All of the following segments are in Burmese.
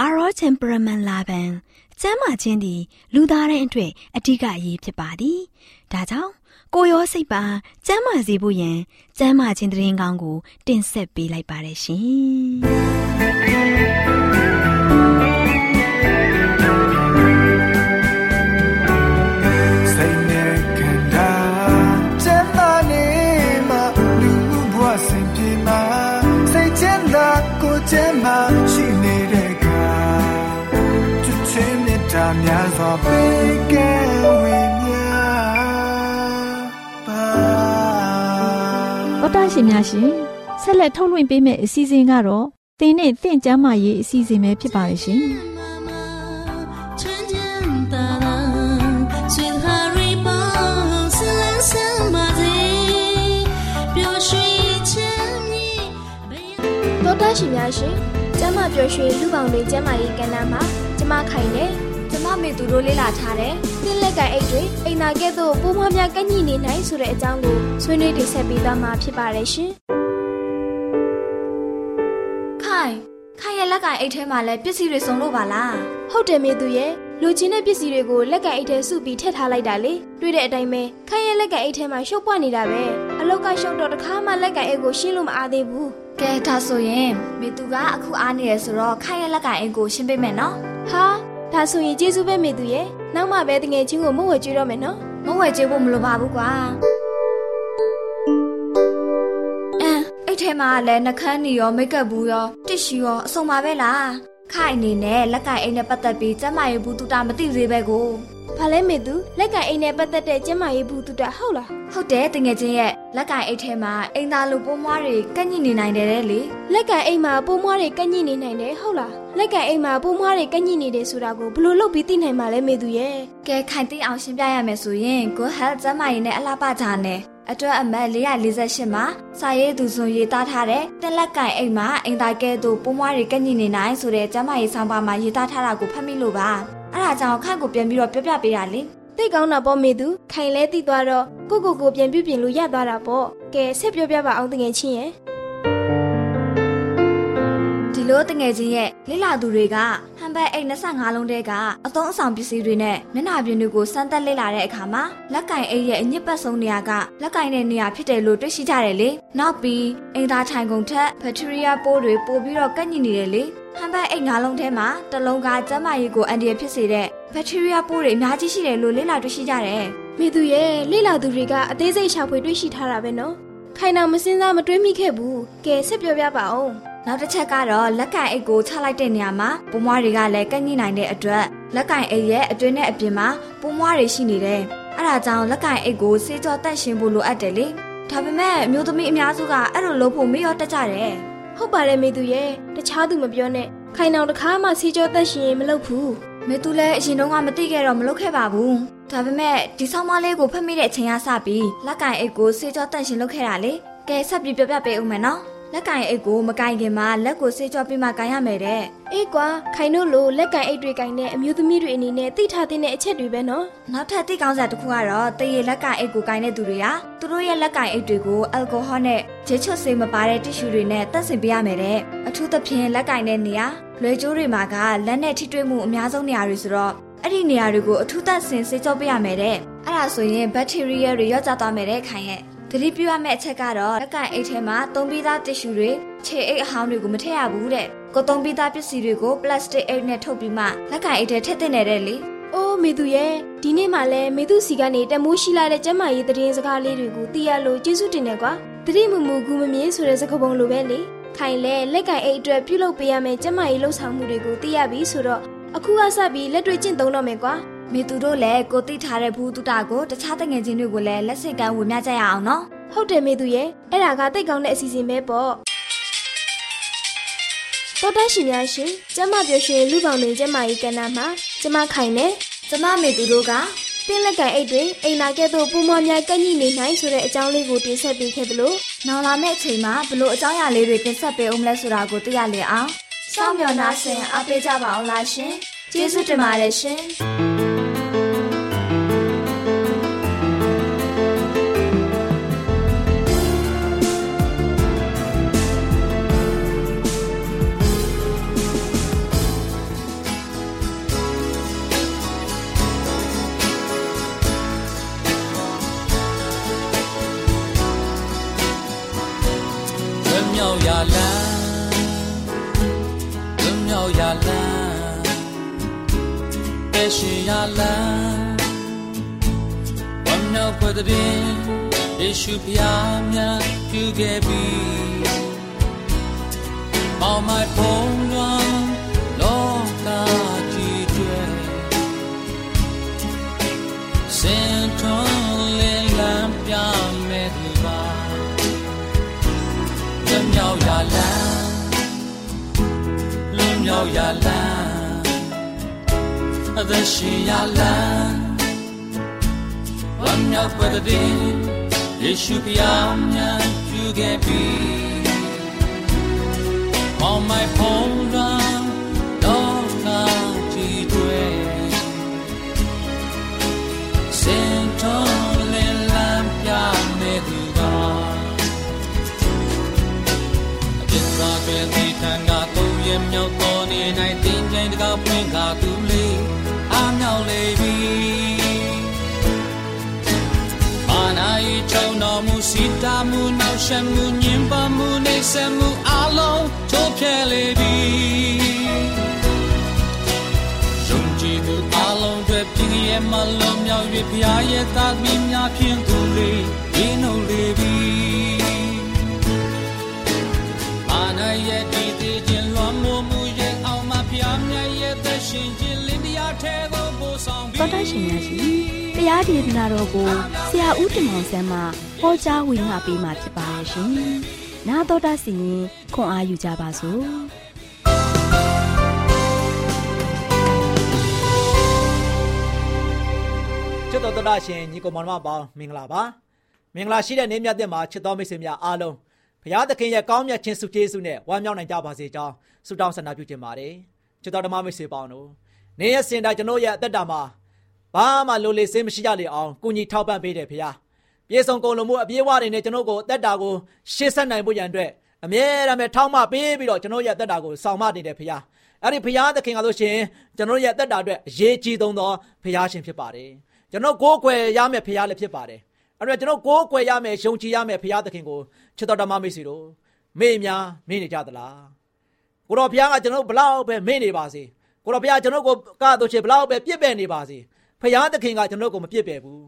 အာရော temperament လာပန်ကျမ်းမာခြင်းသည်လူသားတိုင်းအတွက်အထူးအရေးဖြစ်ပါသည်။ဒါကြောင့်ကိုရောစိတ်ပါကျမ်းမာစေဖို့ယင်ကျမ်းမာခြင်းတရင်ကောင်းကို တင်ဆက်ပေးလိုက်ပါတယ်ရှင်။ ရှင်များရှင်ဆက်လက်ထုတ်လွှင့်ပေးမယ့်အစီအစဉ်ကတော့သင်နဲ့သင်ကျမ်းမာရေးအစီအစဉ်ပဲဖြစ်ပါလိမ့်ရှင်တော်တာရှင်များရှင်ကျမ်းမာပျော်ရွှင်လူပေါင်းတွေကျမ်းမာရေးကဏ္ဍမှာကျမခိုင်နေကျ မမေသူတို့လေ့လာထားတဲ့သင်လက်ကအိတ်တွေအိမ်နာကဲ့သို့ပိုးမွှားများကန့်ညိနေနိုင်ဆိုတဲ့အကြောင်းကိုဆွေးနွေးတင်ဆက်ပေးသွားမှာဖြစ်ပါတယ်ရှင်။ခိုင်ခိုင်ရဲ့လက်ကအိတ်ထဲမှာလည်းပစ္စည်းတွေစုံလို့ပါလား။ဟုတ်တယ်မေသူရဲ့လူချင်းတဲ့ပစ္စည်းတွေကိုလက်ကအိတ်ထဲစုပြီးထည့်ထားလိုက်တာလေ။တွေ့တဲ့အတိုင်းပဲခိုင်ရဲ့လက်ကအိတ်ထဲမှာရှုပ်ပွားနေတာပဲ။အလောက်ကရှုပ်တော့တခါမှလက်ကအိတ်ကိုရှင်းလို့မအားသေးဘူး။ကဲဒါဆိုရင်မေသူကအခုအားနေရဆိုတော့ခိုင်ရဲ့လက်ကအိတ်ကိုရှင်းပေးမယ်နော်။ဟာ ဒါဆိုရင်ကျေးဇူးပဲမေသူရဲ့နောက်မှပဲတငယ်ချင်းကိုမုံဝဲကျွေးတော့မယ်နော်မုံဝဲကျွေးဖို့မလိုပါဘူးကွာအမ်အဲ့ထဲမှာလည်းနှကန်းနီရောမိတ်ကပ်ဘူးရောတစ်ရှူရောအစုံပါပဲလားခိုင်အနေနဲ့လက်ကင်အိမ်နဲ့ပတ်သက်ပြီးကျမရဲ့ဘူးတူတာမသိသေးပဲကိုဘာလဲမေသူလက်ကင်အိမ်နဲ့ပတ်သက်တဲ့ကျမရဲ့ဘူးတူတာဟုတ်လားဟုတ်တယ်တငယ်ချင်းရဲ့လက်ကင်အိတ်ထဲမှာအိမ်သားလိုပိုးမွားတွေကန့်ညိနေနိုင်တယ်လေလက်ကင်အိမ်မှာပိုးမွားတွေကန့်ညိနေနိုင်တယ်ဟုတ်လား လက်ကင်အိမ်မှာပိုးမွားတွေကန့်ညိနေတယ်ဆိုတာကိုဘလို့လုပ်ပြီးသိနိုင်မှာလဲမေသူရဲ့ကဲခိုင်သိအောင်ရှင်းပြရမယ်ဆိုရင် Good Health ကျမရဲ့နဲ့အလားပါကြနဲ့အတွက်အမတ်448မှာစာရေးသူဆိုရေးသားထားတဲ့တက်လက်ကင်အိမ်မှာအိမ်သားကဲသို့ပိုးမွားတွေကန့်ညိနေနိုင်ဆိုတဲ့ကျမရေးဆောင်ပါမှာရေးသားထားတာကိုဖတ်မိလို့ပါအဲ့ဒါကြောင့်ခန့်ကိုပြန်ပြီးတော့ပြောပြပေးတာလေသိကောင်းတာပေါ့မေသူခိုင်လဲသိသွားတော့ကိုကိုကိုပြန်ပြုပြင်လို့ရသွားတာပေါ့ကဲဆက်ပြောပြပါအောင်တငယ်ချင်းရဲ့ဒီ လိုတငယ်ချင်းရဲ့လိလာသူတွေကဟမ်ဘတ်အိတ်25လုံးတဲကအသုံးအဆောင်ပစ္စည်းတွေနဲ့မျက်နှာပြင်တွေကိုစမ်းသပ်လေ့လာတဲ့အခါမှာလက်ကင်အိတ်ရဲ့အညစ်ပတ်ဆုံးနေရာကလက်ကင်တဲ့နေရာဖြစ်တယ်လို့တွေ့ရှိကြတယ်လေနောက်ပြီးအင်သားထိုင်ကုန်ထက်ဘက်တီးရီးယားပိုးတွေပိုပြီးတော့ကန့်ညိနေတယ်လေဟမ်ဘတ်အိတ်၅လုံးထဲမှာတစ်လုံးကကျန်းမာရေးကိုအန်ဒီရဖြစ်စေတဲ့ဘက်တီးရီးယားပိုးတွေအများကြီးရှိတယ်လို့လေ့လာတွေ့ရှိကြတယ်။မိသူရဲ့လေ့လာသူတွေကအသေးစိတ်ရှာဖွေတွေ့ရှိထားတာပဲနော်။ခိုင်နာမစင်းစားမတွေးမိခဲ့ဘူး။ကဲဆက်ပြောပြပါဦး။ နောက်တစ်ချက်ကတော့လက်ကင်အိတ်ကိုချလိုက်တဲ့နေရာမှာပိုးမွားတွေကလည်းကန့်ညိနိုင်တဲ့အတွက်လက်ကင်အိတ်ရဲ့အတွင်းနဲ့အပြင်မှာပိုးမွားတွေရှိနေတယ်။အဲဒါကြောင့်လက်ကင်အိတ်ကိုစေးကြောတန့်ရှင်းဖို့လိုအပ်တယ်လေ။ဒါပေမဲ့မျိုးသမီးအများစုကအဲ့လိုလုပ်ဖို့မရောတတ်ကြတယ်။မဟုတ်ပါတယ်မေသူရဲ့တခြားသူမပြောနဲ့ခိုင်အောင်တခါမှစီကြောသက်ရှင်ရင်မလုပ်ဘူးမေသူလည်းအရင်တုန်းကမသိခဲ့တော့မလုပ်ခဲ့ပါဘူးဒါပေမဲ့ဒီဆောင်းမလေးကိုဖတ်မိတဲ့အချိန်ကစပြီးလက်ကင်အိတ်ကိုစေကြောတန့်ရှင်လုပ်ခဲ့တာလေကဲဆက်ပြီးပြပြပေးဦးမယ်နော် လက်ကင်အိတ်ကိုမကင်ခင်မှာလက်ကိုစေကြောပြီးမှကင်ရမယ်တဲ့အေးကွာခိုင်တို့လိုလက်ကင်အိတ်တွေကင်တဲ့အမျိုးသမီးတွေအနေနဲ့သိထားတဲ့အချက်တွေပဲနော်နောက်ထပ်သိကောင်းစရာတစ်ခုကတော့တရေလက်ကင်အိတ်ကိုကင်တဲ့သူတွေကသူတို့ရဲ့လက်ကင်အိတ်တွေကိုအယ်ကိုဟောနဲ့ဂျေချွတ်ဆေးမပါတဲ့တီရှူတွေနဲ့တက်ဆင်ပေးရမယ်တဲ့အထူးသဖြင့်လက်ကင်တဲ့နေရာလွယ်ကျိုးတွေမှာကလက်နဲ့ထိတွေ့မှုအများဆုံးနေရာတွေဆိုတော့အဲ့ဒီနေရာတွေကိုအထူးသက်ဆင်စေကြောပေးရမယ်တဲ့အဲ့ဒါဆိုရင်ဘက်တီးရီးယားတွေရော့ကျသွားမယ်တဲ့ခိုင်ရဲ့ သတိပြုရမယ့်အချက်ကတော့လက်ကင်အိတ်ထဲမှာသုံးပြီးသားတီရှူတွေခြေအိတ်အဟောင်းတွေကိုမထည့်ရဘူးတဲ့ကိုသုံးပြီးသားပစ္စည်းတွေကိုပလတ်စတစ်အိတ်နဲ့ထုတ်ပြီးမှလက်ကင်အိတ်ထဲထည့်သင့်တယ်တဲ့လေအိုးမေသူရဲ့ဒီနေ့မှလည်းမေသူစီကနေတမိုးရှိလာတဲ့ကျမကြီးသတင်းစကားလေးတွေကိုသိရလို့ကျေးဇူးတင်တယ်ကွာတတိမမူကူမမြင်ဆိုတဲ့စကားပုံလိုပဲလေခိုင်လဲလက်ကင်အိတ်အတွက်ပြုလုပ်ပေးရမယ့်ကျမကြီးလှုပ်ဆောင်မှုတွေကိုသိရပြီဆိုတော့အခုကစပြီးလက်တွေ့ကျင့်သုံးတော့မယ်ကွာ မေသူတို့လည်းကိုသိထားတဲ့ဘူးတုတာကိုတခြားတငယ်ချင်းတွေကိုလည်းလက်စိတ်ကမ်းဝင်မြကြရအောင်နော်ဟုတ်တယ်မေသူရဲ့အဲ့ဒါကတိတ်ကောင်းတဲ့အစီအစဉ်ပဲပေါ့တော်တရှင်များရှင်ကျမပြောရှင်လူပေါင်းနေကျမကြီးကဏ္ဍမှာကျမခိုင်နဲ့ကျမမေသူတို့ကတင်းလက်ကင်အိတ်တွေအိမ်နာကဲ့သို့ပုံမော်များကန့်ညိနေနိုင်ဆိုတဲ့အကြောင်းလေးကိုတင်ဆက်ပေးခဲ့သလိုနောင်လာမယ့်အချိန်မှာဘလို့အကြောင်းအရာလေးတွေတင်ဆက်ပေးအောင်မလဲဆိုတာကိုသိရလေအောင်စောင့်မျှော်နှားဆင်အားပေးကြပါအောင်လားရှင်ကျေးဇူးတင်ပါတယ်ရှင် ပဲရှိရလန်းဝမ်းမြောက်ဖွယ်တဲ့ယေရှုဖျားများပြုခဲ့ပြီ All my phone လောကကြီးတွေစင်ထွန်းလင်းလန်းပြမဲ့သူပါလွတ်မြောက်ရလန်းလွတ်မြောက်ရလန်း အသက်ရှင်ရလန်းဝမ်းမြောက်ပွက်တဲ့ယေရှုဖျား များပြုခဲ့ပြီ On my phone run တော့ကာကြည့်တွေစင်ထုံးလင်းလန်းပြမဲ့သူပါအပြစ်သာတွေဒီထံကသုံးရမြောက်တော်နေနိုင်တင်းကျင်းတကားဖွင့်ကားသူလေးအားမြောက်လေပြီမာနာဤချုံတော်မူစီတာမှုနောက်ရှမှုညင်ပါမှုနေဆက်မှုအလုံးချိုးဖျက်လေပြီယုံကြည်သူအလုံးတွေပြင်းရဲ့မလုံးမြောက်၍ဖျားရဲ့သာသမီများဖြင့်သူလေးဒီနှုတ်လေပြီအာနာရဲ့ဒီတည်ခြင်းလွန်မှုမှုရဲ့အောင်မဖျားမြတ်ရဲ့သက်ရှင်ခြင်းလင်းတရားထဲသို့ပို့ဆောင်ပြီး တော်တရှင်များရှင်တရားဒေသနာတော်ကိုဆရာဦးတင်မောင်ဆန်းမှဟောကြားဝင်ငါပေးมาဖြစ်ပါတယ်ရှင်။နာတော်တာစီရင်ခွန်အားယူကြပါစို့။ချစ်တော်တရရှင်ညီကောင်မောင်နှမပေါင်းမင်္ဂလာပါမင်္ဂလာရှိတဲ့နေ့မြတ်တဲ့မှာချစ်တော်မိတ်ဆွေများအားလုံးဘုရားသခင်ရဲ့ကောင်းမြတ်ခြင်းဆုကျေးဇူးနဲ့ဝမ်းမြောက်နိုင်ကြပါစေကြောင်းဆုတောင်းဆန္ဒပြုခြင်းပါတယ်ချစ်တော်ဓမ္မမိတ်ဆွေပေါင်းတို့ နေ့ရက်စင်တိုင်းကျွန်တော်ရဲ့အသက်တာမှာဘာမှလိုလေစင်းမရှိကြလေအောင်ကုညီထောက်ပံ့ပေးတယ်ဘုရားပြေဆုံးကုန်လုံးမှုအပြေးဝတွေနဲ့ကျွန်တော်ကိုအသက်တာကိုရှေ့ဆက်နိုင်ဖို့ရန်အတွက်အမြဲတမ်းပဲထောက်မပေးပြီးတော့ကျွန်တော်ရဲ့အသက်တာကိုဆောင်မနေတယ်ဘုရားအဲ့ဒီဘုရားသခင်ကဆိုရှင်ကျွန်တော်ရဲ့အသက်တာအတွက်အရေးကြီးဆုံးသောဘုရားရှင်ဖြစ်ပါတယ်ကျွန်တော်ကိုးကွယ်ရမယ်ဖရားလည်းဖြစ်ပါတယ်အဲ့တော့ကျွန်တော်ကိုးကွယ်ရမယ်ယုံကြည်ရမယ်ဖရားသခင်ကိုချစ်တော်ဓမ္မမိတ်ဆွေတို့မေ့များမေ့နေကြသလားကိုတော်ဖရားကကျွန်တော်ဘလောက်ပဲမေ့နေပါစေ ကိုတော်ဖရားကျွန်တော်ကိုကတို့ချေဘလောက်ပဲပြစ်ပယ်နေပါစေဖရားသခင်ကကျွန်တော်ကိုမပြစ်ပယ်ဘူး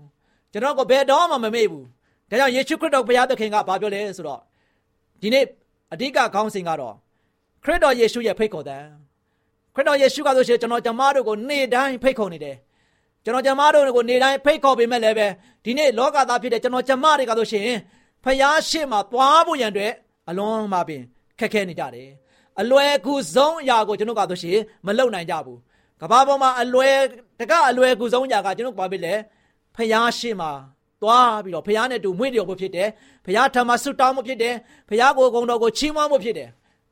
ကျွန်တော်ကိုဘယ်တော့မှမမေ့ဘူးဒါကြောင့်ယေရှုခရစ်တော်ဖရားသခင်ကဘာပြောလဲဆိုတော့ဒီနေ့အဓိကခေါင်းစဉ်ကတော့ခရစ်တော်ယေရှုရဲ့ဖိတ်ခေါ်တဲ့ခရစ်တော်ယေရှုကဆိုရှင်ကျွန်တော်ကျမတို့ကိုနေ့တိုင်းဖိတ်ခေါ်နေတယ်ကျွန်တော်ကျမတို့ကိုနေတိုင်းဖိတ်ခေါ်ပေးမဲ့လည်းပဲဒီနေ့လောကသားဖြစ်တဲ့ကျွန်တော်ကျမတွေကဆိုရှင်ဖယားရှိမှသွားဖို့ရန်အတွက်အလွန်မှပင်ခက်ခဲနေကြတယ် အလွယ်ကူဆုံးအရာကိုကျွန်တော်ကတော့ရှင်မလုပ်နိုင်ကြဘူးကဘာပေါ်မှာအလွယ်တကအလွယ်ကူဆုံးအရာကကျွန်တော်ဘာဖြစ်လဲဖျားရှိမှာသွားပြီးတော့ဖျားနဲ့တူမွေ့တယ်ဖို့ဖြစ်တယ်ဖျားထမဆွတောင်းမှုဖြစ်တယ်ဖျားကိုဂုံတော်ကိုချီးမွမ်းမှုဖြစ်တယ်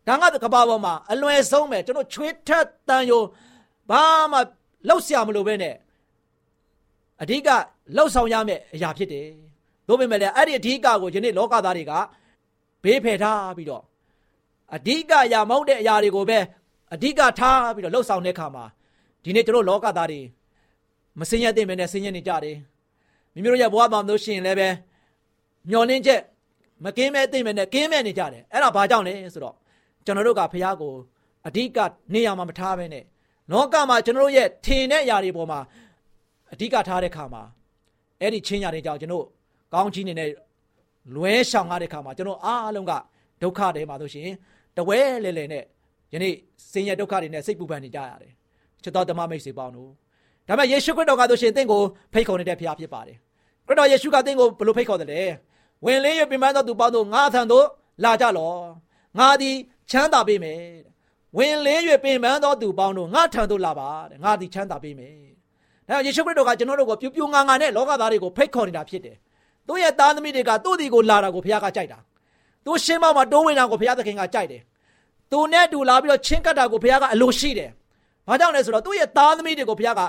ဒါကကဘာပေါ်မှာအလွယ်ဆုံးပဲကျွန်တော်ချွေးထက်တန်ယိုဘာမှလှုပ်ရှားမလို့ပဲနဲ့အဓိကလှုပ်ဆောင်ရမယ့်အရာဖြစ်တယ်။ဒါပေမဲ့လည်းအဲ့ဒီအဓိကကိုယနေ့လောကသားတွေကဘေးဖယ်ထားပြီးတော့ အဓိကအရာမဟုတ်တဲ့အရာတွေကိုပဲအဓိကထားပြီးတော့လှုပ်ဆောင်တဲ့အခါမှာဒီနေ့ကျွန်တော်လောကသားတွေမစင်ရတဲ့မနဲ့စင်ရနေကြတယ်။မိမိတို့ရဲ့ဘဝမှာမလို့ရှိရင်လည်းပဲမျောလင်းချက်မကင်းမဲ့သိမ့်မဲ့နဲ့ကင်းမဲ့နေကြတယ်။အဲ့ဒါဘာကြောင့်လဲဆိုတော့ကျွန်တော်တို့ကဖះကိုအဓိကနေရာမှာမထားဘဲနဲ့လောကမှာကျွန်တော်တို့ရဲ့ထင်တဲ့အရာတွေပေါ်မှာအဓိကထားတဲ့ခါမှာအဲ့ဒီချင်းညာတွေကြောင့်ကျွန်တော်ကောင်းကြီးနေနဲ့လွဲရှောင်ရတဲ့ခါမှာကျွန်တော်အားလုံးက ဒုက္ခတွေမှာဆိုရှင်တဝဲလဲလဲနဲ့ယနေ့ဆင်းရဲဒုက္ခတွေနဲ့စိတ်ပူပန်နေကြရတယ်ချစ်တော်ဓမ္မမိတ်ဆွေပေါင်းတို့ဒါပေမဲ့ယေရှုခရစ်တော်ကဆိုရှင်တင့်ကိုဖိတ်ခေါ်နေတဲ့ဖခင်ဖြစ်ပါတယ်ခရစ်တော်ယေရှုကတင့်ကိုဘယ်လိုဖိတ်ခေါ်တယ်လဲဝင်လေးရပြင်ပန်းသောသူပေါင်းတို့ငါအထံသို့လာကြလောငါသည်ချမ်းသာပေးမယ်ဝင်လေး၍ပင်ပန်းသောသူပေါင်းတို့ငါထံသို့လာပါတဲ့ငါသည်ချမ်းသာပေးမယ်။ဒါကြောင့်ယေရှုခရစ်တော်ကကျွန်တော်တို့ကိုပြူပြူငါငါနဲ့လောကသားတွေကိုဖိတ်ခေါ်နေတာဖြစ်တယ်။သူ့ရဲ့သားသမီးတွေကသူ့ဒီကိုလာတာကိုဘုရားကကြိုက်တာ။ သူရှင်းမမှာတိုးဝင်တာကိုဘုရားသခင်ကကြိုက်တယ်။သူနဲ့တူလာပြီးတော့ချင်းကပ်တာကိုဘုရားကအလိုရှိတယ်။ဘာကြောင့်လဲဆိုတော့သူ့ရဲ့သားသမီးတွေကိုဘုရားက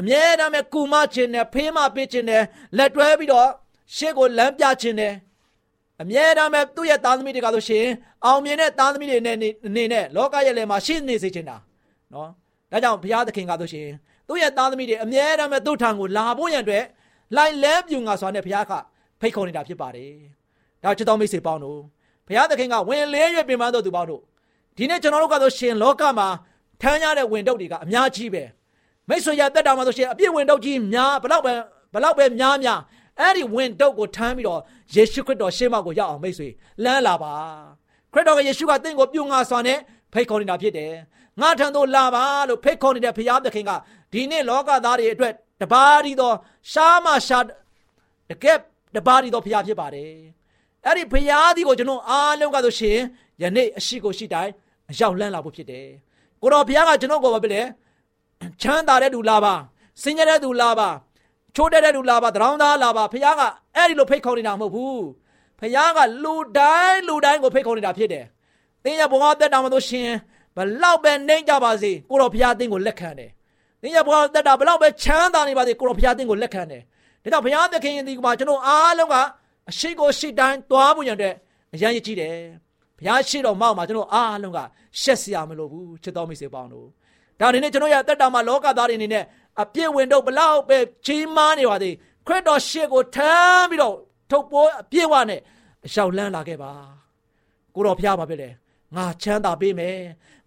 အမြဲတမ်းပဲကူမခြင်းနဲ့ဖေးမပေးခြင်းနဲ့လက်တွဲပြီးတော့ရှေ့ကိုလမ်းပြခြင်းနဲ့အမြဲတမ်းပဲသူ့ရဲ့သားသမီးတွေကဆိုရှင်အောင်မြင်တဲ့သားသမီးတွေနဲ့နေနဲ့လောကရဲ့လယ်မှာရှင်းနေစေချင်တာနော်ဒါကြောင့်ဘုရားသခင်ကဆိုရှင်သူ့ရဲ့သားသမီးတွေအမြဲတမ်းပဲသူ့ထံကိုလာဖို့ရန်အတွက်လိုက်လဲပြူငါစွာနဲ့ဘုရားကဖိတ်ခေါ်နေတာဖြစ်ပါတယ် ဒါချစ်တော်မိတ်ဆွေပေါင်းတို့ဘုရားသခင်ကဝင်လဲရွပြင်ပန်းတော်သူပေါင်းတို့ဒီနေ့ကျွန်တော်တို့ကဆိုရှင်လောကမှာထမ်းရတဲ့ဝင်တုပ်တွေကအများကြီးပဲမိတ်ဆွေရတက်တာမှာဆိုရှင်အပြည့်ဝင်တုပ်ကြီးများဘလောက်ပဲဘလောက်ပဲများများအဲ့ဒီဝင်တုပ်ကိုထမ်းပြီးတော့ယေရှုခရစ်တော်ရှေ့မှကိုရောက်အောင်မိတ်ဆွေလမ်းလာပါခရစ်တော်ကယေရှုကတင့်ကိုပြုငါစွာနဲ့ဖိတ်ခေါ်နေတာဖြစ်တယ်ငါထံသို့လာပါလို့ဖိတ်ခေါ်နေတဲ့ဘုရားသခင်ကဒီနေ့လောကသားတွေအတွက်တပါးရီသောရှားမရှားတကယ်တပါးရီသောဘုရားဖြစ်ပါတယ် အဲ့ဒီဘုရားဒီကိုကျွန်တော်အားလုံးကဆိုရှင်ယနေ့အရှိကိုရှိတိုင်းအရောက်လန်းလာဖို့ဖြစ်တယ်ကိုတော်ဘုရားကကျွန်တော်ကိုဘာဖြစ်လဲချမ်းသာတဲ့သူလာပါစင်ကြတဲ့သူလာပါချိုးတဲ့သူလာပါတရောင်းသားလာပါဖခင်ကအဲ့ဒီလိုဖိတ်ခေါ်နေတာမဟုတ်ဘူးဖခင်ကလူတိုင်းလူတိုင်းကိုဖိတ်ခေါ်နေတာဖြစ်တယ်သင်ရဘဝတက်တာမလို့ရှင်ဘလောက်ပဲနှိမ့်ကြပါစေကိုတော်ဖခင်သင်ကိုလက်ခံတယ်သင်ရဘဝတက်တာဘလောက်ပဲချမ်းသာနေပါစေကိုတော်ဖခင်သင်ကိုလက်ခံတယ်ဒါကြောင့်ဘုရားသခင်ဒီကမှာကျွန်တော်အားလုံးက အရှိကိုရှိတိုင်းသွားဖို့ရတဲ့အရန်ရည်ကြည့်တယ်ဘုရားရှိတော်မောက်မှာကျွန်တော်အားလုံးကရှက်စရာမလိုဘူးချစ်တော်မိတ်ဆွေပေါင်းတို့ဒါအနေနဲ့ကျွန်တော်ရတက်တာမှာလောကသားတွေအနေနဲ့အပြည့်ဝင်တော့ဘလောက်ပဲကြီးမားနေပါသေးခရစ်တော်ရှေ့ကိုထမ်းပြီးတော့ထုတ်ပိုးအပြည့်ဝနဲ့အလျှောက်လန်းလာခဲ့ပါကိုတော်ဖျားပါပဲလေငါချမ်းသာပေးမယ်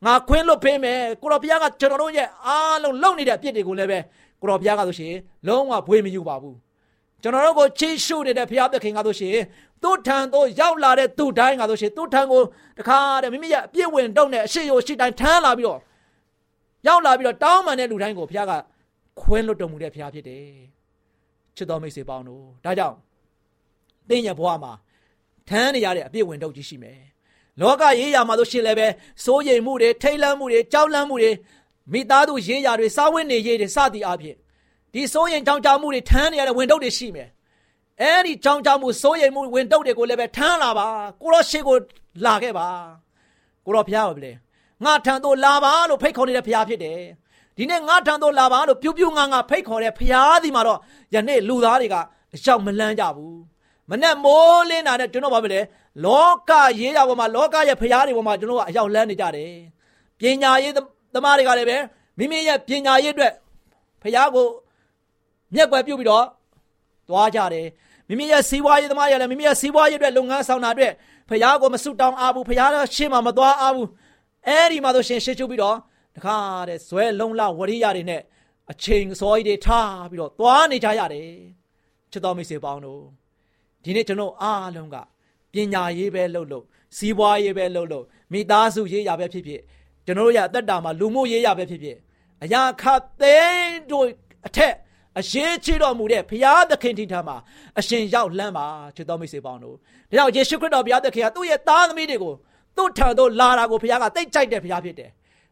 ငါခွင်းလွတ်ပေးမယ်ကိုတော်ဖျားကကျွန်တော်တို့ရဲ့အားလုံးလုံနေတဲ့အပြစ်တွေကိုလည်းပဲကိုတော်ဖျားကဆိုရှင်လုံးဝဘွေးမယူပါဘူး ကျွန်တော်တို့ကိုချီးရှုနေတဲ့ဖျားသခင်ကဆိုရှင်သူ့ထံသို့ရောက်လာတဲ့သူ့တိုင်းကဆိုရှင်သူ့ထံကိုတခါတည်းမိမိရဲ့အပြည့်ဝင်တော့တဲ့အရှိရိုရှိတိုင်းထမ်းလာပြီးတော့ရောက်လာပြီးတော့တောင်းပန်တဲ့လူတိုင်းကိုဖျားကခွဲလွတ်တော်မူတဲ့ဖျားဖြစ်တယ်ချစ်တော်မိတ်ဆွေပေါင်းတို့ဒါကြောင့်တင်းရဘွားမှာထမ်းနေရတဲ့အပြည့်ဝင်တော့ကြီးရှိမယ်လောကရေးရာမှာဆိုရှင်လည်းပဲစိုးရိမ်မှုတွေထိတ်လန့်မှုတွေကြောက်လန့်မှုတွေမိသားစုရေးရာတွေစားဝတ်နေရေးတွေစသည်အဖြစ် ဒီစိုးရိမ်ကြောင်ကြောင်မှုတွေထမ်းနေရတဲ့ဝင်တော့တွေရှိမယ်အဲ့ဒီကြောင်ကြောင်မှုစိုးရိမ်မှုဝင်တော့တွေကိုလည်းပဲထမ်းလာပါကိုရောရှေ့ကိုလာခဲ့ပါကိုရောဖျားပါလေငါထံသို့လာပါလို့ဖိတ်ခေါ်နေတဲ့ဖျားဖြစ်တယ်ဒီနေ့ငါထံသို့လာပါလို့ပြူးပြူးငါငါဖိတ်ခေါ်တဲ့ဖျားဒီမှာတော့ယနေ့လူသားတွေကအရောက်မလန်းကြဘူးမနဲ့မိုးလင်းတာနဲ့ကျွန်တော်ဘာဖြစ်လဲလောကရေးရပေါ်မှာလောကရဲ့ဖျားတွေပေါ်မှာကျွန်တော်ကအရောက်လန်းနေကြတယ်ပညာရေးသမားတွေကလည်းပဲမိမိရဲ့ပညာရေးအတွက်ဖျားကို မျက်ကွယ်ပြုတ်ပြီးတော့သွားကြတယ်မိမိရဲ့စီးပွားရေးသမားတွေလည်းမိမိရဲ့စီးပွားရေးအတွက်လုပ်ငန်းဆောင်တာအတွက်ဖျားကိုမဆုတောင်းအားဘူးဖျားတော့ရှေ့မှာမသွားအားဘူးအဲ့ဒီမှာဆိုရှင်ရှေ့ချုပ်ပြီးတော့တခါတဲ့ဇွဲလုံးလဝရိယတွေနဲ့အချိန်စောကြီးတွေထားပြီးတော့သွားနေကြရတယ်ချစ်တော်မိတ်ဆွေပေါင်းတို့ဒီနေ့ကျွန်တော်အားလုံးကပညာရေးပဲလုပ်လို့စီးပွားရေးပဲလုပ်လို့မိသားစုရေးရပဲဖြစ်ဖြစ်ကျွန်တော်တို့ရအသက်တာမှာလူမှုရေးရပဲဖြစ်ဖြစ်အရာခတ်သိန်းတို့အထက် အရေးချတော်မူတဲ့ဘုရားသခင်ထံမှာအရှင်ရောက်လမ်းပါချစ်တော်မိတ်ဆွေပေါင်းတို့ဒါကြောင့်ယေရှုခရစ်တော်ဘုရားသခင်ကသူ့ရဲ့သားသမီးတွေကိုသူ့ထံသို့လာတာကိုဘုရားကတိတ်ကြိုက်တဲ့ဘုရားဖြစ်တယ်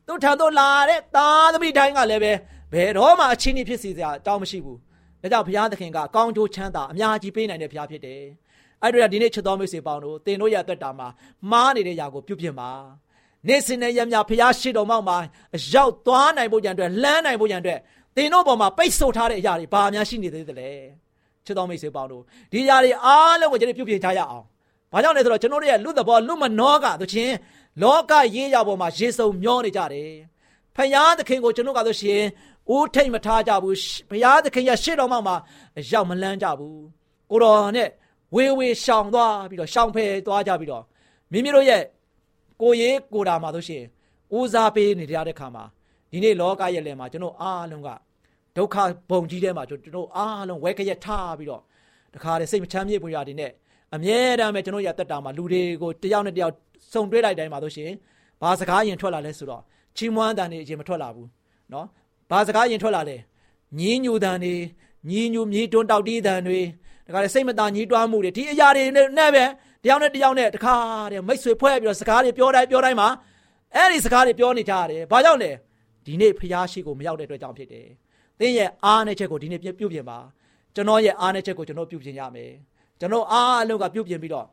သူ့ထံသို့လာတဲ့သားသမီးတိုင်းကလည်းပဲဘယ်တော့မှအချင်းကြီးဖြစ်စီစရာအကြောင်းမရှိဘူးဒါကြောင့်ဘုရားသခင်ကကောင်းကျိုးချမ်းသာအများကြီးပေးနိုင်တဲ့ဘုရားဖြစ်တယ်အဲ့ဒါဒီနေ့ချစ်တော်မိတ်ဆွေပေါင်းတို့သင်တို့ရဲ့အသက်တာမှာမားနေတဲ့ຢာကိုပြုပြင်ပါနေ့စဉ်နဲ့ရမြဖျားရှိတော်မောက်မှာရောက်သွားနိုင်ဖို့ကြံအတွက်လှမ်းနိုင်ဖို့ကြံအတွက် သင်တို့ပေါ်မှာပိတ်ဆို့ထားတဲ့အရာတွေဘာများရှိနေသေးသလဲချစ်တော်မိတ်ဆွေပေါင်းတို့ဒီအရာတွေအားလုံးကိုကျွန်တော်ပြုပြင်ကြရအောင်ဘာကြောင့်လဲဆိုတော့ကျွန်တော်တို့ရဲ့လူသဘောလူမနောကသချင်းလောကရေးရပေါ်မှာရေစုံမျောနေကြတယ်ဖယားသခင်ကိုကျွန်တော်ကဆိုရှင်ဦးထိတ်မထားကြဘူးဘုရားသခင်ရဲ့ရှေ့တော်မှာရောက်မလန်းကြဘူးကိုတော်နဲ့ဝေဝေရှောင်သွားပြီးတော့ရှောင်ဖယ်သွားကြပြီးတော့မိမိတို့ရဲ့ကိုရေးကိုတာမှာဆိုရှင်ဦးစားပေးနေကြတဲ့ခါမှာ ဒီနေ့လောကရဲ့လယ်မှာကျွန်တော်အားလုံးကဒုက္ခဘုံကြီးထဲမှာကျွန်တော်အားလုံးဝဲကရက်ထားပြီးတော့တခါတည်းစိတ်မချမ်းမြေ့ပွေရာဒီနဲ့အမြဲတမ်းပဲကျွန်တော်ရတက်တာမှာလူတွေကိုတယောက်နဲ့တယောက်စုံတွဲလိုက်တိုင်းမှာဆိုရှင်ဘာစကားရင်ထွက်လာလဲဆိုတော့ချီးမွမ်းတန်နေအရင်မထွက်လာဘူးเนาะဘာစကားရင်ထွက်လာလဲညင်းညူတန်နေညင်းညူမြေတွန်းတောက်တီးတန်တွေတခါလေစိတ်မသာညှိတွားမှုတွေဒီအရာတွေနဲ့ပဲတယောက်နဲ့တယောက်နဲ့တခါတည်းမိတ်ဆွေဖွဲ့ပြီးတော့စကားတွေပြောတိုင်းပြောတိုင်းမှာအဲ့ဒီစကားတွေပြောနေကြရတယ်ဘာကြောင့်လဲ ဒီနေ့ဖျားရှိကိုမရောက်တဲ့အတွက်ကြောင့်ဖြစ်တယ်သင်ရဲ့အားနဲ့ချက်ကိုဒီနေ့ပြုပြင်ပါကျွန်တော်ရဲ့အားနဲ့ချက်ကိုကျွန်တော်ပြုပြင်ရမယ်ကျွန်တော်အားအလုံးကပြုပြင်ပြီးတော့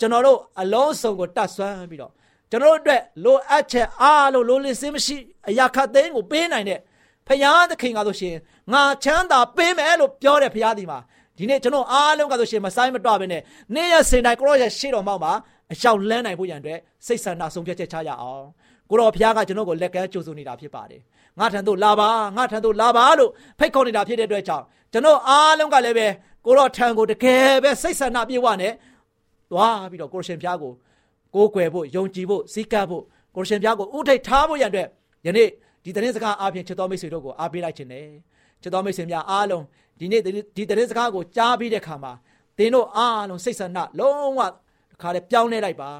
ကျွန်တော်တို့အလုံးစုံကိုတတ်ဆွမ်းပြီးတော့ကျွန်တော်တို့အတွက်လိုအပ်ချက်အားလုံးလိုလင်းစင်းမရှိအရာခတ်သိမ်းကိုပေးနိုင်တဲ့ဖရာသခင်ကဆိုရှင်ငါချမ်းသာပေးမယ်လို့ပြောတဲ့ဖရာဒီမှာဒီနေ့ကျွန်တော်အားလုံးကဆိုရှင်မဆိုင်မတော့ဘဲနဲ့နေ့ရက်စင်တိုင်းကိုရောရဲ့ရှေ့တော်မောက်မှာအလျှောက်လန်းနိုင်ဖို့ရန်အတွက်စိတ်ဆန္ဒဆုံးဖြတ်ချက်ချရအောင် ကိုတော်ဖရာကကျွန်တော်ကိုလက်ကမ်းကြိုးဆိုနေတာဖြစ်ပါတယ်ငါထံသို့လာပါငါထံသို့လာပါလို့ဖိတ်ခေါ်နေတာဖြစ်တဲ့အတွက်ကြောင့်ကျွန်တော်အားလုံးကလည်းပဲကိုတော်ထံကိုတကယ်ပဲစိတ်ဆန္ဒပြေဝနဲ့သွားပြီးတော့ကိုရှင်ဖရာကိုကိုးကွယ်ဖို့ယုံကြည်ဖို့စည်းကပ်ဖို့ကိုရှင်ဖရာကိုဥထိတ်ထားဖို့ရန်အတွက်ယနေ့ဒီသတင်းစကားအားဖြင့်ချစ်တော်မိတ်ဆွေတို့ကိုအားပေးလိုက်ခြင်းနဲ့ချစ်တော်မိတ်ဆွေများအားလုံးဒီနေ့ဒီသတင်းစကားကိုကြားပြီးတဲ့အခါမှာသင်တို့အားလုံးစိတ်ဆန္ဒလုံးဝတစ်ခါတည်းပြောင်းလဲလိုက်ပါ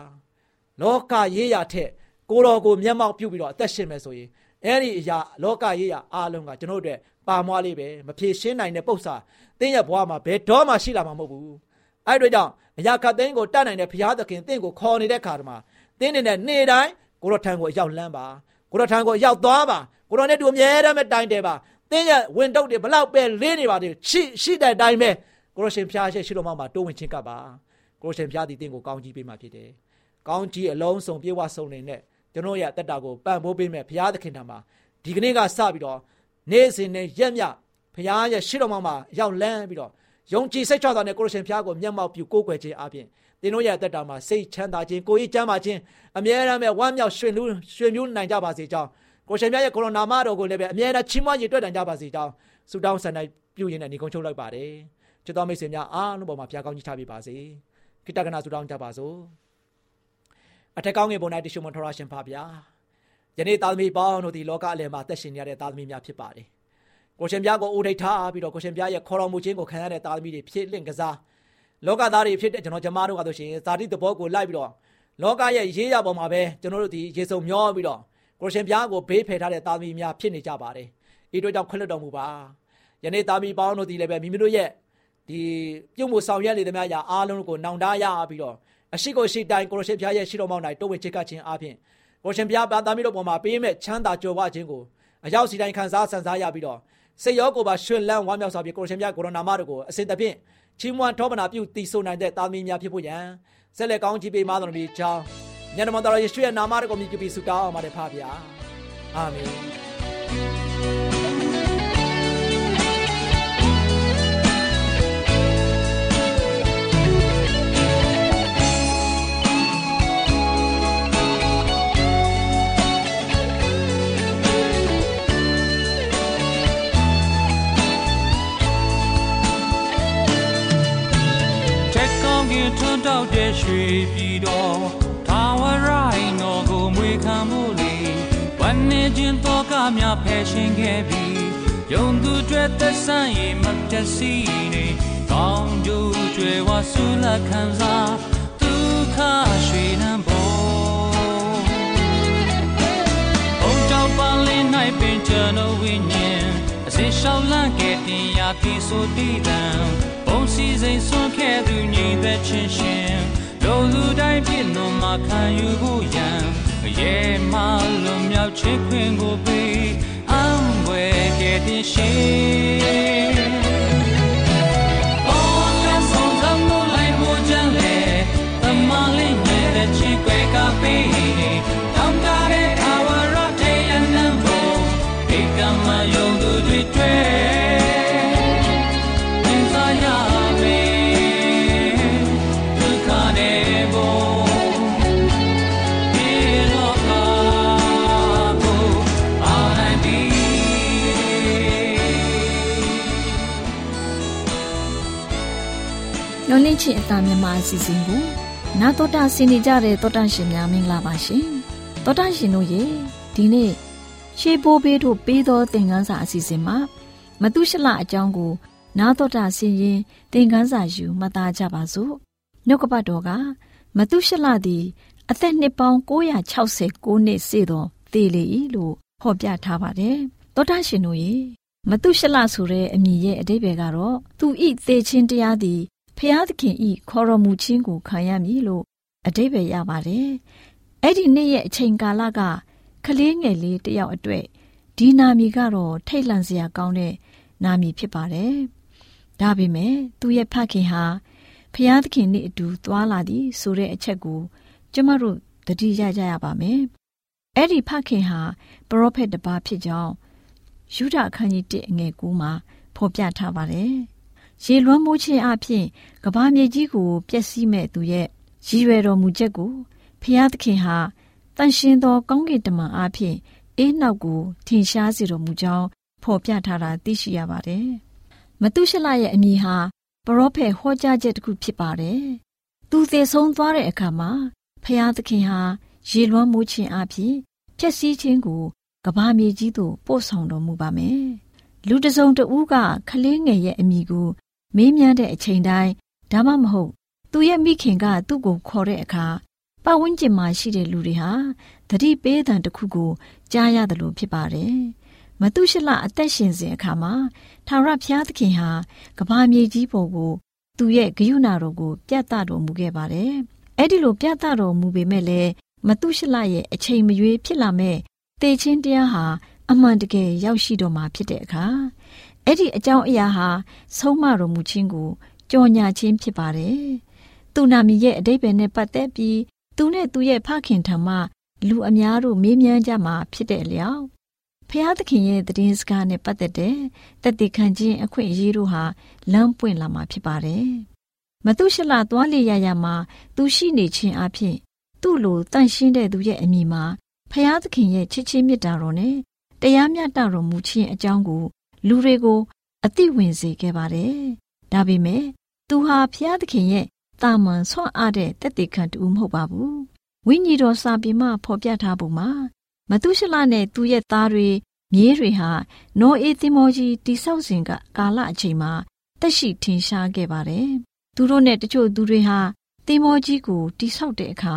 လောကရေးရာထက် ကိုတော်ကိုမျက်မှောက်ပြုပြီးတော့အသက်ရှင်မယ်ဆိုရင်အဲ့ဒီအရာလောကရေးရာအားလုံးကကျွန်တော်တို့အတွက်ပါမွားလေးပဲမဖြေရှင်းနိုင်တဲ့ပု္ပ္ပာသင်ရဲ့ဘဝမှာဘယ်တော့မှရှိလာမှာမဟုတ်ဘူးအဲ့တို့ကြောင့်အရာခတ်သိန်းကိုတတ်နိုင်တဲ့ဘုရားသခင်သင်ကိုခေါ်နေတဲ့ခါတမှာသင်နေတဲ့နေ့တိုင်းကိုတော်ထံကိုရောက်လန်းပါကိုတော်ထံကိုရောက်သွားပါကိုတော်နဲ့တူအမြဲတမ်းပဲတိုင်တယ်ပါသင်ရဲ့ဝင်တုတ်တွေဘလောက်ပဲလေးနေပါသေးရှိရှိတဲ့အတိုင်းပဲကိုရရှင်ဖျားရှိရှိတော်မှာတိုးဝင်ချင်းကပ်ပါကိုရရှင်ဖျားသည်သင်ကိုကောင်းကြီးပေးမှဖြစ်တယ်ကောင်းကြီးအလုံးစုံပြေဝဆုံနေတဲ့ ကျွန်တော်ရဲ့အသက်တာကိုပံ့ပိုးပေးမဲ့ဘုရားသခင်ထံမှာဒီကနေ့ကစပြီးတော့နေ့စဉ်နဲ့ရက်မြဘုရားရဲ့ရှိတော်မှာရောက်လန်းပြီးတော့ယုံကြည်စိတ်ချတာနဲ့ကိုရရှင်ဖျားကိုမျက်မှောက်ပြုကိုးကွယ်ခြင်းအပြင်သင်တို့ရဲ့အသက်တာမှာစိတ်ချမ်းသာခြင်းကိုယ်ရေးချမ်းသာခြင်းအမြဲတမ်းပဲဝမ်းမြောက်ရွှင်လူရွှင်မြူးနိုင်ကြပါစေကြောင်းကိုရှင်မြတ်ရဲ့ကိုရိုနာမတော်ကိုလည်းပဲအမြဲတမ်းချီးမွမ်းရည်တွေ့နိုင်ကြပါစေကြောင်းဆုတောင်းဆန္ဒပြုရင်းနဲ့ညီကုန်းချုပ်လိုက်ပါတယ်ချစ်တော်မိတ်ဆွေများအားလုံးပေါ်မှာဖျားကောင်းကြီးချပေးပါစေခိတ္တကနာဆုတောင်းကြပါစို့ အထက်ကောင်းငယ်ပေါ်၌တရှိမထရရှင်ဖပါဗျာယနေ့သားသမီးပေါင်းတို့ဒီလောကအလယ်မှာသက်ရှင်နေရတဲ့သားသမီးများဖြစ်ပါတယ်ကိုရှင်ပြားကိုဦးထိတ်ထားပြီးတော့ကိုရှင်ပြားရဲ့ခေါ်တော်မူခြင်းကိုခံရတဲ့သားသမီးတွေဖြစ်လင့်ကစားလောကသားတွေဖြစ်တဲ့ကျွန်တော်ကျမတို့ကဆိုရှင်ဇာတိသဘောကိုလိုက်ပြီးတော့လောကရဲ့ရေးရပေါ်မှာပဲကျွန်တော်တို့ဒီရေစုံမျောပြီးတော့ကိုရှင်ပြားကိုဘေးဖယ်ထားတဲ့သားသမီးများဖြစ်နေကြပါတယ်။ဤတို့ကြောင့်ခွင့်လွှတ်တော်မူပါ။ယနေ့သားသမီးပေါင်းတို့ဒီလည်းပဲမိမိတို့ရဲ့ဒီပြုတ်မှုဆောင်ရွက်လေသမျှရာအားလုံးကိုနောင်တရပြီးတော့ အရှိကိုရှိတိုင်းကိုရှင်ပြားရဲ့ရှိတော်မောင်းတိုင်းတိုးဝင်ချစ်ကပ်ခြင်းအပြင်ကိုရှင်ပြားသားသမီးတို့ပေါ်မှာပေးမဲ့ချမ်းသာကြွယ်ဝခြင်းကိုအရောက်စီတိုင်းခံစားဆန်စားရပြီးတော့စိတ်ရောကိုယ်ပါရွှင်လန်းဝမ်းမြောက်စွာဖြင့်ကိုရှင်ပြားကိုရိုနာမတို့ကိုအစဉ်တဖြင့်ချီးမွမ်းထောပနာပြုတည်ဆိုနိုင်တဲ့သားသမီးများဖြစ်ဖို့ရန်ဆက်လက်ကောင်းချီးပေးမတော်မူကြောင်းညနေမတော်ယေရှုရဲ့နာမတော်ကိုမြည်ပြီးဆုတောင်းအောင်ပါတယ်ဖပါဗျာအာမင် ရွှေပြည်တော်ထာဝရိုင်းတော်ကိုမွေခံမှုလေဝမ်းနေခြင်းတော့ကများဖယ်ရှင်ခဲ့ပြီးယုံသူတွေသက်ဆိုင်ရင်မတစီနေကောင်းကျိုးကျွယ်ဝဆူလက်ခံစားဒုက္ခရွှေနံပေါ်ဘုံတောက်ပန်းလေး၌ပင်ကျွန်တော်ဝိညာဉ်အစေရှောင်းလန့်ခဲ့တင်ရာပြေဆိုတည်တံဘုံစီစိန်ဆွန်ခဲ့သူညီသက်ချင်းရှင် လိုသူတိုင်းဖြစ်လွန်မှခံယူဖို့ရန်ရဲမှလွန်မြောက်ခြင်းခွင်ကိုပေးအံွယ်ကဲ့တင်ရှင်ည နေချင်းအတာမြန်မာအစီအစဉ်ကိုနာတော်တာဆင်နေကြတဲ့တောတာရှင်များမင်္ဂလာပါရှင်တောတာရှင်တို့ရေဒီနေ့ရှေးဘိုးဘေးတို့ပေးသောသင်ခန်းစာအစီအစဉ်မှာမတုရှလအကြောင်းကိုနာတော်တာဆင်ရင်သင်ခန်းစာယူမှတ်သားကြပါစို့နှုတ်ကပတ်တော်ကမတုရှလသည်အသက်နှစ်ပေါင်း969နှစ်စေသောသေလေ၏လို့ဖော်ပြထားပါတယ်တောတာရှင်တို့ရေမတုရှလဆိုတဲ့အမည်ရဲ့အဓိပ္ပာယ်ကတော့သူဤသေခြင်းတရားသည် ဖျားသခင်ဤခေါ်တော်မူခြင်းကိုခံရမည်လို့အတိပ္ပယ်ရပါတယ်။အဲ့ဒီနေ့ရဲ့အချိန်ကာလကကလေးငယ်လေးတယောက်အတွက်ဒီနာမည်ကတော့ထိတ်လန့်စရာကောင်းတဲ့နာမည်ဖြစ်ပါတယ်။ဒါပေမဲ့သူ့ရဲ့ဖခင်ဟာဖျားသခင်နဲ့အတူသွားလာသည်ဆိုတဲ့အချက်ကိုကျမတို့သတိရကြရပါမယ်။အဲ့ဒီဖခင်ဟာပရောဖက်တစ်ပါးဖြစ်ကြောင်းယူဒအခန်းကြီး1အငယ်9မှာဖော်ပြထားပါတယ်။ ရေလွှမ်းမိုးခြင်းအပြင်ကဘာမြေကြီးကိုပျက်စီးမဲ့သူရဲ့ရည်ရွယ်တော်မူချက်ကိုဖျားသခင်ဟာတန်ရှင်သောကောင်းကင်တမန်အပြင်အေးနောက်ကိုထင်ရှားစေတော်မူကြောင်းဖော်ပြထားတာသိရှိရပါတယ်။မတုရှလရဲ့အမည်ဟာပရောဖက်ဟောကြားချက်တစ်ခုဖြစ်ပါတယ်။သူသေဆုံးသွားတဲ့အခါမှာဖျားသခင်ဟာရေလွှမ်းမိုးခြင်းအပြင်ပျက်စီးခြင်းကိုကဘာမြေကြီးသို့ပို့ဆောင်တော်မူပါမယ်။လူတစုံတဦးကခလေးငယ်ရဲ့အမိကို မေးမြန်းတဲ့အချိန်တိုင်းဒါမှမဟုတ်သူရဲ့မိခင်ကသူ့ကိုခေါ်တဲ့အခါပတ်ဝန်းကျင်မှာရှိတဲ့လူတွေဟာသတိပေးတဲ့တစ်ခုကိုကြားရတယ်လို့ဖြစ်ပါတယ်။မတုရှလအသက်ရှင်စဉ်အခါမှာထာဝရဘုရားသခင်ဟာကဘာမြေကြီးပေါ်ကိုသူ့ရဲ့ဂယုဏတော်ကို ပြတ်သားတော်မူခဲ့ပါတယ်။အဲ့ဒီလိုပြတ်သားတော်မူပေမဲ့လည်းမတုရှလရဲ့အချိန်မရွေးဖြစ်လာမဲ့တေချင်းတရားဟာအမှန်တကယ်ရောက်ရှိတော်မှာဖြစ်တဲ့အခါ အဲ့ဒီအကြောင်းအရာဟာဆုံးမတော်မူခြင်းကိုကြော်ညာခြင်းဖြစ်ပါတယ်။သူနာမည်ရဲ့အတိတ်ပဲနဲ့ပတ်သက်ပြီးသူနဲ့သူရဲ့ဖခင်ထံမှလူအများတို့မေးမြန်းကြမှာဖြစ်တဲ့အလျောက်ဖျားသခင်ရဲ့တည်င်းစကားနဲ့ပတ်သက်တဲ့တတိခံခြင်းအခွင့်အရေးတို့ဟာလမ်းပွင့်လာမှာဖြစ်ပါတယ်။မတုရှလသွားလေရရမှာသူရှိနေခြင်းအပြင်သူ့လိုတန့်ရှင်းတဲ့သူရဲ့အမိမှာဖျားသခင်ရဲ့ချစ်ချင်းမြတ်တာတော်နဲ့တရားမျှတတော်မူခြင်းအကြောင်းကို လူတွေကို အသိဝင်စေခဲ့ပါတယ်။ဒါပေမဲ့သူဟာဖျားသခင်ရဲ့တာမန်ဆွမ်းအားတဲ့တက်တေခံတူမဟုတ်ပါဘူး။ဝိညာဉ်တော်စာပေမှာဖော်ပြထားပုံမှာမတုရှလနဲ့သူရဲ့သားတွေမြေးတွေဟာနောအေသီမောကြီးတိဆောက်စဉ်ကကာလအချိန်မှာတက်ရှိထင်ရှားခဲ့ပါတယ်။သူတို့နဲ့တချို့သူတွေဟာသီမောကြီးကိုတိဆောက်တဲ့အခါ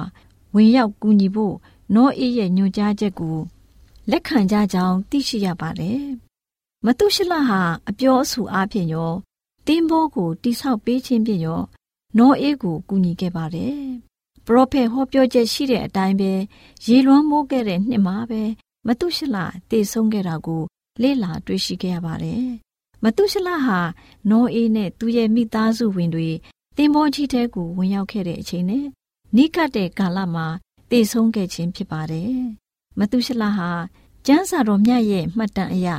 ဝင်ရောက်ကူညီဖို့နောအေရဲ့ညွှန်ကြားချက်ကိုလက်ခံကြကြောင်းသိရှိရပါတယ် မတုရှလဟာအပြောအဆိုအားဖြင့်ရောတင်းဘောကိုတိဆောက်ပေးခြင်းဖြင့်ရောနောအေးကိုကူညီခဲ့ပါတယ်။ပရောဖက်ဟောပြောချက်ရှိတဲ့အတိုင်းပဲရေလွှမ်းမိုးခဲ့တဲ့နှစ်မှာပဲမတုရှလတည်ဆုံးခဲ့တာကိုလေ့လာတွေ့ရှိခဲ့ရပါတယ်။မတုရှလဟာနောအေးနဲ့သူရဲ့မိသားစုဝင်တွေတင်းဘောကြီးတဲကိုဝင်ရောက်ခဲ့တဲ့အချိန်နဲ့နိကတ်တဲ့ကာလမှာတည်ဆုံးခဲ့ခြင်းဖြစ်ပါတယ်။မတုရှလဟာကျမ်းစာတော်မြတ်ရဲ့မှတ်တမ်းအရ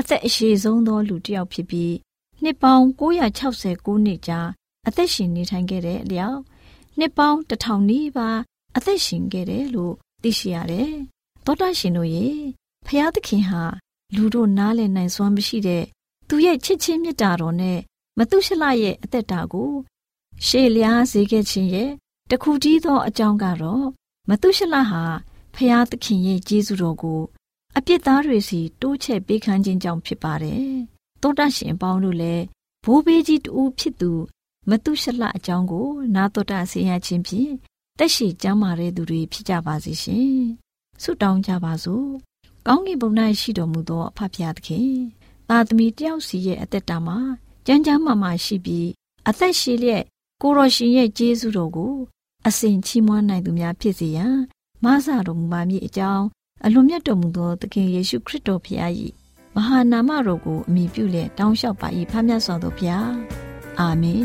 အသက်အရှည်ဆုံးသောလူတစ်ယောက်ဖြစ်ပြီးနှစ်ပေါင်း969နှစ်ကြာအသက်ရှင်နေထိုင်ခဲ့တဲ့အလျောက်နှစ်ပေါင်း1000နီးပါးအသက်ရှင်ခဲ့တယ်လို့သိရှိရတယ်။သောတာရှင်တို့ရေဖျားသခင်ဟာလူတို့နားလည်နိုင်စွမ်းမရှိတဲ့သူရဲ့ချစ်ချင်းမေတ္တာတော်နဲ့မတုရှလရဲ့အသက်တာကိုရှေ့လျားစေခဲ့ခြင်းရဲ့တခုတည်းသောအကြောင်းကတော့မတုရှလဟာဖျားသခင်ရဲ့ကျေးဇူးတော်ကို အပြစ်သားတွေစီတိုးချဲ့ပေးခန်းခြင်းကြောင့်ဖြစ်ပါတယ်။သောတာရှင်ပေါင်းတို့လည်းဘိုးဘေးကြီးတူဖြစ်သူမတုရှလအကြောင်းကို နာတော်တာဆင်ရခြင်းဖြင့်တက်ရှိကျမ်းမာတဲ့သူတွေဖြစ်ကြပါစေရှင်။ဆုတောင်းကြပါစို့။ကောင်းကင်ဘုံ၌ရှိတော်မူသောအဖဖျားသခင်သာသမီတယောက်စီရဲ့အသက်တာမှာကြမ်းကြမ်းမာမာရှိပြီးအသက်ရှိလျက်ကိုရောရှင်ရဲ့ကျေးဇူးတော်ကို အစဉ်ချီးမွမ်းနိုင်သူများဖြစ်စေရန်မဆတော်မူပါမည်အကြောင်း အလွန်မြတ်တော်မူသောသခင်ယေရှုခရစ်တော်ဖခင်၏မဟာနာမတော်ကိုအမိပြုလျက်တောင်းလျှောက်ပါ၏ဖခင်စွာသောဘုရားအာမင်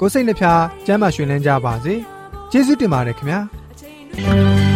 ကိုစိတ်နှဖျားကျမ်းမာရွှင်လန်းကြပါစေကျေးဇူးတင်ပါတယ်ခင်ဗျာ